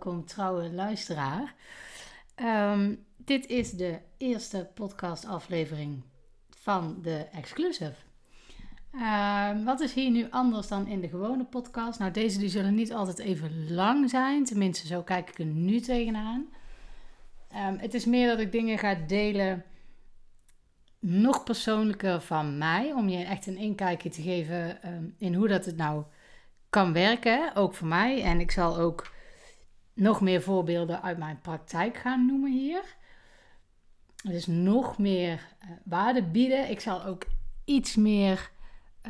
Welkom trouwe luisteraar. Ehm, dit is de eerste podcastaflevering van de Exclusive. Ehm, wat is hier nu anders dan in de gewone podcast? Nou, deze die zullen niet altijd even lang zijn, tenminste zo kijk ik er nu tegenaan. Um, het is meer dat ik dingen ga delen, nog persoonlijker van mij, om je echt een inkijkje te geven in hoe dat het nou kan werken, ook voor mij. En ik zal ook nog meer voorbeelden uit mijn praktijk gaan noemen hier. Dus nog meer uh, waarde bieden. Ik zal ook iets meer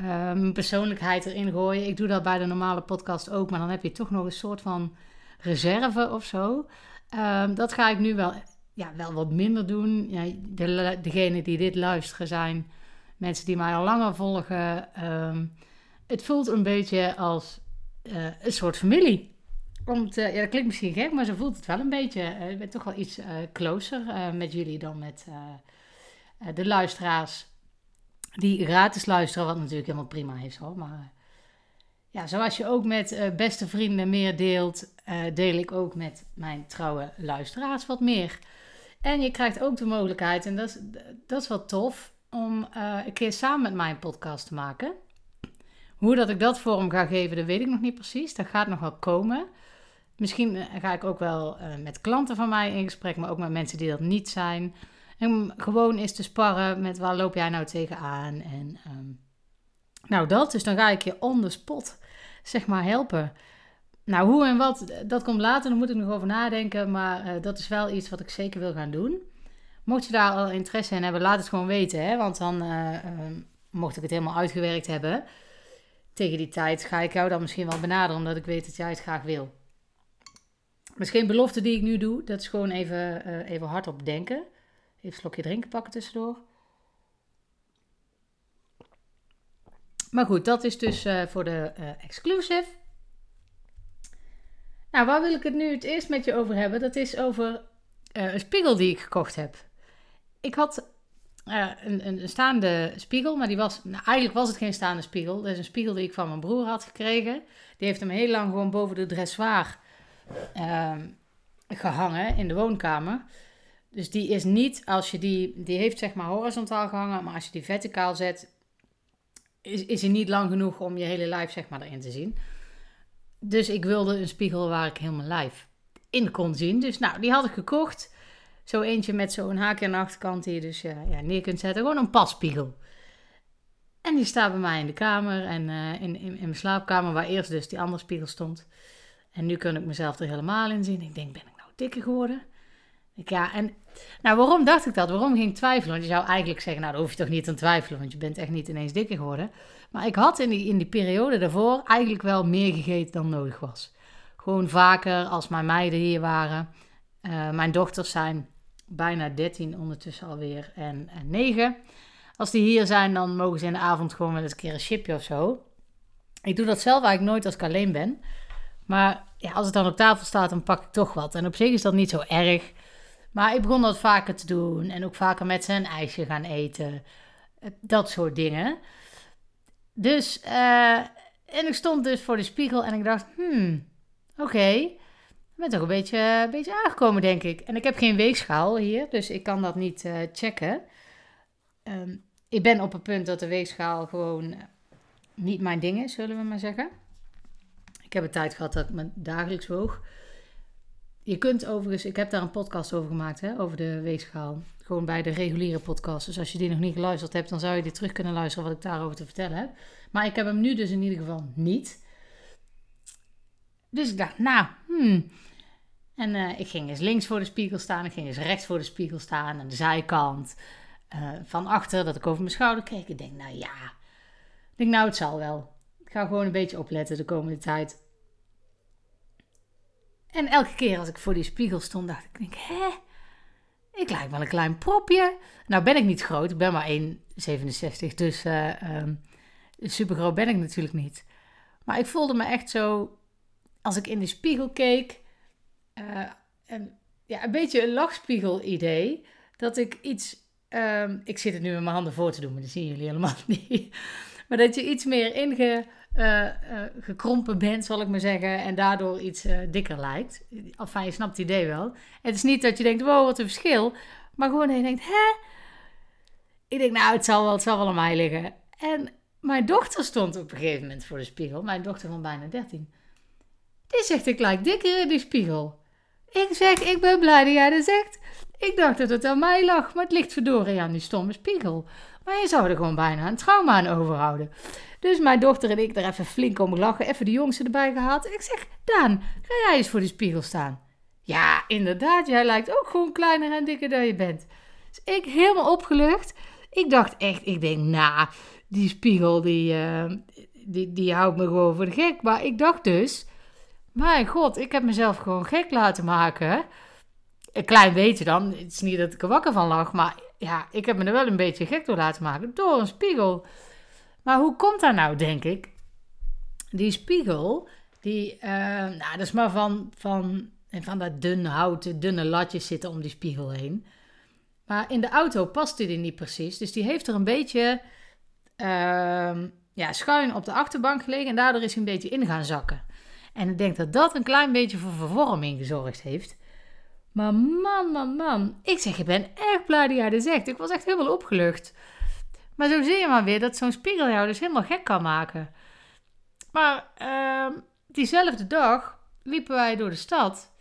um, persoonlijkheid erin gooien. Ik doe dat bij de normale podcast ook, maar dan heb je toch nog een soort van reserve of zo. Um, dat ga ik nu wel, ja, wel wat minder doen. Ja, de, degene die dit luisteren zijn mensen die mij al langer volgen. Um, het voelt een beetje als uh, een soort familie. Om te, ja, dat klinkt misschien gek, maar zo voelt het wel een beetje. Ik ben toch wel iets uh, closer met jullie dan met de luisteraars die gratis luisteren, wat natuurlijk helemaal prima is hoor. Maar ja, zoals je ook met beste vrienden meer deelt, deel ik ook met mijn trouwe luisteraars wat meer. En je krijgt ook de mogelijkheid, en dat is, dat is wel tof, om een keer samen met mij een podcast te maken. Hoe dat ik dat vorm ga geven, dat weet ik nog niet precies. Dat gaat nog wel komen. Misschien eh, ga ik ook wel uh, met klanten van mij in gesprek, maar ook met mensen die dat niet zijn. En gewoon eens te sparren met waar loop jij nou tegenaan. En um, nou dat, dus dan ga ik je on the spot, zeg maar, helpen. Nou, hoe en wat, dat komt later, daar moet ik nog over nadenken. Maar uh, dat is wel iets wat ik zeker wil gaan doen. Mocht je daar al interesse in hebben, laat het gewoon weten. Hè? Want dan, uh, mocht ik het helemaal uitgewerkt hebben, tegen die tijd ga ik jou dan misschien wel benaderen, omdat ik weet dat jij het graag wil. Misschien belofte die ik nu doe, dat is gewoon even, uh, even hardop denken. Even een slokje drinken pakken tussendoor. Maar goed, dat is dus uh, voor de uh, exclusive. Nou, waar wil ik het nu het eerst met je over hebben? Dat is over een spiegel die ik gekocht heb. Ik had uh, een, een, staande spiegel, maar die was, nou, eigenlijk was het geen staande spiegel. Dat is een spiegel die ik van mijn broer had gekregen. Die heeft hem heel lang gewoon boven de dressoir uh, gehangen in de woonkamer. Dus die is niet, als je die, die heeft zeg maar horizontaal gehangen, maar als je die verticaal zet, is, is hij niet lang genoeg om je hele lijf zeg maar erin te zien. Dus ik wilde een spiegel waar ik heel mijn lijf in kon zien. Dus nou, die had ik gekocht. Zo eentje met zo'n haakje aan de achterkant die je dus ja, ja, neer kunt zetten. Gewoon een passpiegel. En die staat bij mij in de kamer en in, in, in, mijn slaapkamer, waar eerst dus die andere spiegel stond. En nu kan ik mezelf er helemaal in zien. Ik denk, ben ik nou dikker geworden? Ik, ja, en nou, waarom dacht ik dat? Waarom ging ik twijfelen? Want je zou eigenlijk zeggen, nou, daar hoef je toch niet aan twijfelen, want je bent echt niet ineens dikker geworden. Maar ik had in die, in die periode daarvoor eigenlijk wel meer gegeten dan nodig was. Gewoon vaker als mijn meiden hier waren. Uh, mijn dochters zijn bijna 13 ondertussen alweer en, en 9. Als die hier zijn, dan mogen ze in de avond gewoon wel eens een keer een chipje of zo. Ik doe dat zelf eigenlijk nooit als ik alleen ben. Maar ja, als het dan op tafel staat, dan pak ik toch wat. En op zich is dat niet zo erg. Maar ik begon dat vaker te doen. En ook vaker met een ijsje gaan eten. Dat soort dingen. Dus, uh, en ik stond dus voor de spiegel en ik dacht, hmm, oké ben toch een beetje, beetje aangekomen, denk ik. En ik heb geen weegschaal hier, dus ik kan dat niet uh, checken. Um, ik ben op het punt dat de weegschaal gewoon niet mijn ding is, zullen we maar zeggen. Ik heb een tijd gehad dat ik dagelijks woog. Je kunt overigens, ik heb daar een podcast over gemaakt, hè, over de weegschaal. Gewoon bij de reguliere podcast. Dus als je die nog niet geluisterd hebt, dan zou je die terug kunnen luisteren wat ik daarover te vertellen heb. Maar ik heb hem nu dus in ieder geval niet. Dus ik dacht, nou, hmm, en uh, ik ging eens links voor de spiegel staan, ik ging eens rechts voor de spiegel staan, aan de zijkant. Uh, van achter, dat ik over mijn schouder keek. Ik denk, nou ja, ik denk, nou het zal wel. Ik ga gewoon een beetje opletten de komende tijd. En elke keer als ik voor die spiegel stond, dacht ik, denk, hè? Ik lijk wel een klein propje. Nou ben ik niet groot, ik ben maar 1,67, dus uh, um, super groot ben ik natuurlijk niet. Maar ik voelde me echt zo, als ik in de spiegel keek uh, een, ja, een beetje een lachspiegel-idee. Dat ik iets. Um, ik zit het nu met mijn handen voor te doen, maar dat zien jullie helemaal niet. Maar dat je iets meer inge, uh, gekrompen bent, zal ik maar zeggen, en daardoor iets dikker lijkt. Enfin, je snapt het idee wel. Het is niet dat je denkt, wow, wat een verschil, maar gewoon dat je denkt, hè? Ik denk, nou, het zal wel, het zal wel aan mij liggen. En mijn dochter stond op een gegeven moment voor de spiegel, mijn dochter van bijna 13. Die zegt, ik lijk dikker in die spiegel. Ik zeg, ik ben blij dat jij dat zegt. Ik dacht dat het aan mij lag, maar het ligt verdorie aan die stomme spiegel. Maar je zou er gewoon bijna een trauma aan overhouden. Dus mijn dochter en ik er even flink om lachen, even de jongste erbij gehad. Ik zeg, Daan, ga jij eens voor die spiegel staan? Ja, inderdaad, jij lijkt ook gewoon kleiner en dikker dan je bent. Dus ik helemaal opgelucht. Ik dacht echt, ik denk, nou, die spiegel, die, uh, die, die houdt me gewoon voor de gek. Maar ik dacht dus, mijn god, ik heb mezelf gewoon gek laten maken. Een klein beetje dan. Het is niet dat ik er wakker van lag, maar ja, ik heb me er wel een beetje gek door laten maken. Door een spiegel. Maar hoe komt dat nou, denk ik? Die spiegel, die, uh, nou, dat is maar van, van, van dat dunne houten, dunne latjes zitten om die spiegel heen. Maar in de auto past die niet precies. Dus die heeft er een beetje uh, ja, schuin op de achterbank gelegen. En daardoor is hij een beetje in gaan zakken. En ik denk dat dat een klein beetje voor vervorming gezorgd heeft. Maar man, man. Ik zeg, ik ben echt blij dat jij dat zegt. Ik was echt helemaal opgelucht. Maar zo zie je maar weer dat zo'n spiegel jou dus helemaal gek kan maken. Maar uh, diezelfde dag liepen wij door de stad.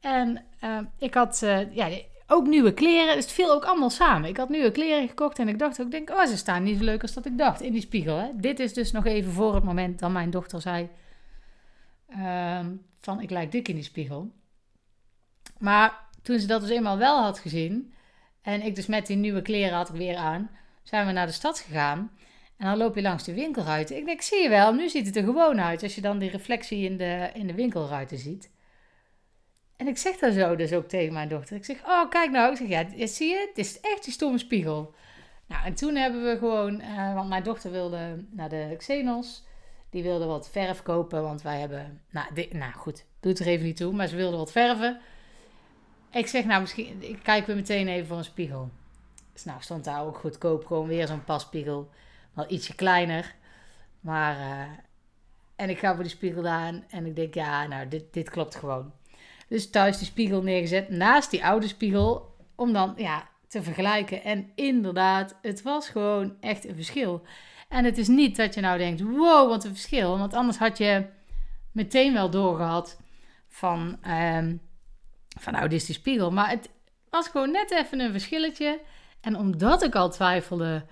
En uh, ik had uh, ja, ook nieuwe kleren. Dus het viel ook allemaal samen. Ik had nieuwe kleren gekocht en ik dacht ook, denk, oh, ze staan niet zo leuk als dat ik dacht in die spiegel. Hè? Dit is dus nog even voor het moment dat mijn dochter zei Ehm, van ik lijk dik in die spiegel. Maar toen ze dat dus eenmaal wel had gezien en ik dus met die nieuwe kleren had ik weer aan, zijn we naar de stad gegaan. En dan loop je langs de winkelruiten. Ik denk, zie je wel, nu ziet het er gewoon uit als je dan die reflectie in de, in de winkelruiten ziet. En ik zeg dat zo dus ook tegen mijn dochter. Ik zeg, oh kijk nou, ik zeg, ja, zie je, het is echt die stomme spiegel. Nou, en toen hebben we gewoon, uh, want mijn dochter wilde naar de Xenos. Die wilde wat verf kopen, want wij hebben... Nou, dit, nou goed, doet er even niet toe, maar ze wilde wat verven. Ik zeg, nou misschien, ik kijk weer meteen even voor een spiegel. Dus nou stond daar ook goedkoop, gewoon weer zo'n paspiegel. Wel ietsje kleiner. Maar, uh, en ik ga voor die spiegel aan en ik denk, ja, nou, dit, dit klopt gewoon. Dus thuis die spiegel neergezet naast die oude spiegel, om dan, ja, te vergelijken. En inderdaad, het was gewoon echt een verschil. En het is niet dat je nou denkt, wow, wat een verschil. Want anders had je meteen wel doorgehad van, um, van nou, dit is die spiegel. Maar het was gewoon net even een verschilletje. En omdat ik al twijfelde,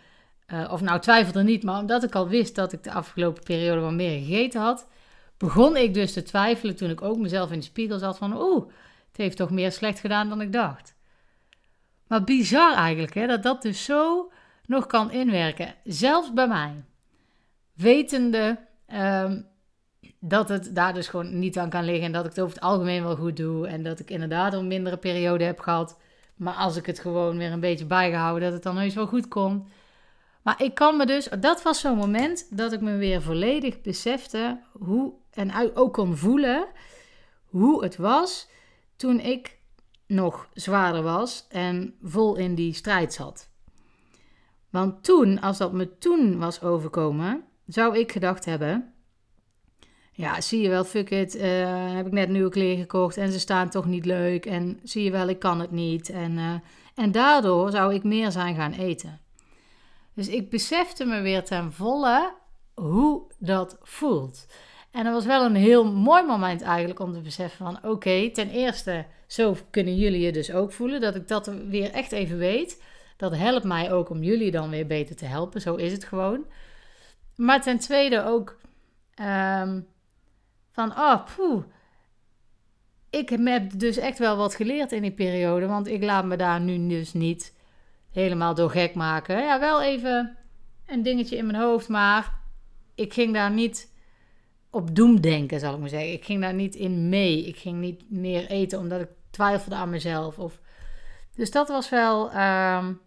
uh, of nou twijfelde niet, maar omdat ik al wist dat ik de afgelopen periode wat meer gegeten had, begon ik dus te twijfelen toen ik ook mezelf in de spiegel zat van, oeh, het heeft toch meer slecht gedaan dan ik dacht. Maar bizar eigenlijk, hè, dat dat dus zo nog kan inwerken. Zelfs bij mij. Wetende um, dat het daar dus gewoon niet aan kan liggen. En dat ik het over het algemeen wel goed doe. En dat ik inderdaad een mindere periode heb gehad. Maar als ik het gewoon weer een beetje bijgehouden, dat het dan heus wel goed komt. Maar ik kan me dus, dat was zo'n moment dat ik me weer volledig besefte hoe, en ook kon voelen hoe het was toen ik nog zwaarder was en vol in die strijd zat. Want toen, als dat me toen was overkomen, zou ik gedacht hebben: ja, zie je wel, fuck it, uh, heb ik net nieuwe kleren gekocht en ze staan toch niet leuk. En zie je wel, ik kan het niet. En, uh, en daardoor zou ik meer zijn gaan eten. Dus ik besefte me weer ten volle hoe dat voelt. En dat was wel een heel mooi moment eigenlijk om te beseffen van... oké, ten eerste, zo kunnen jullie je dus ook voelen. Dat ik dat weer echt even weet. Dat helpt mij ook om jullie dan weer beter te helpen. Zo is het gewoon. Maar ten tweede ook um, van, oh, poeh. Ik heb dus echt wel wat geleerd in die periode. Want ik laat me daar nu dus niet helemaal door gek maken. Ja, wel even een dingetje in mijn hoofd. Maar ik ging daar niet op doemdenken, zal ik maar zeggen. Ik ging daar niet in mee. Ik ging niet meer eten omdat ik twijfelde aan mezelf. Of... Dus dat was wel... Um,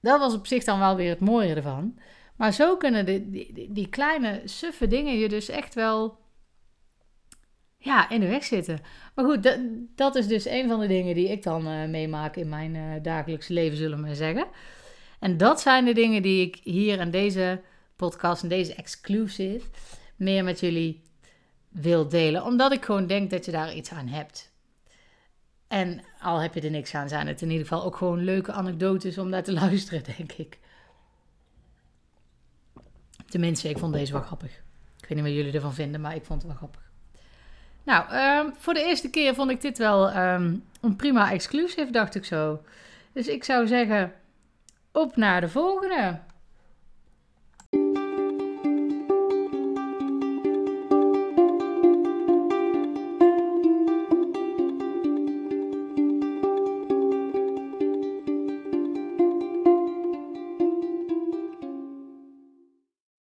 dat was op zich dan wel weer het mooie ervan. Maar zo kunnen die, die, die kleine suffe dingen je dus echt wel ja, in de weg zitten. Maar goed, dat, is dus een van de dingen die ik dan uh, meemaak in mijn uh, dagelijkse leven, zullen we maar zeggen. En dat zijn de dingen die ik hier in deze podcast en deze exclusive meer met jullie wil delen. Omdat ik gewoon denk dat je daar iets aan hebt. En al heb je er niks aan, zijn het in ieder geval ook gewoon leuke anekdotes om naar te luisteren, denk ik. Tenminste, ik vond deze wel grappig. Ik weet niet wat jullie ervan vinden, maar ik vond het wel grappig. Nou, ehm, voor de eerste keer vond ik dit wel ehm, een prima exclusive, dacht ik zo. Dus ik zou zeggen, op naar de volgende.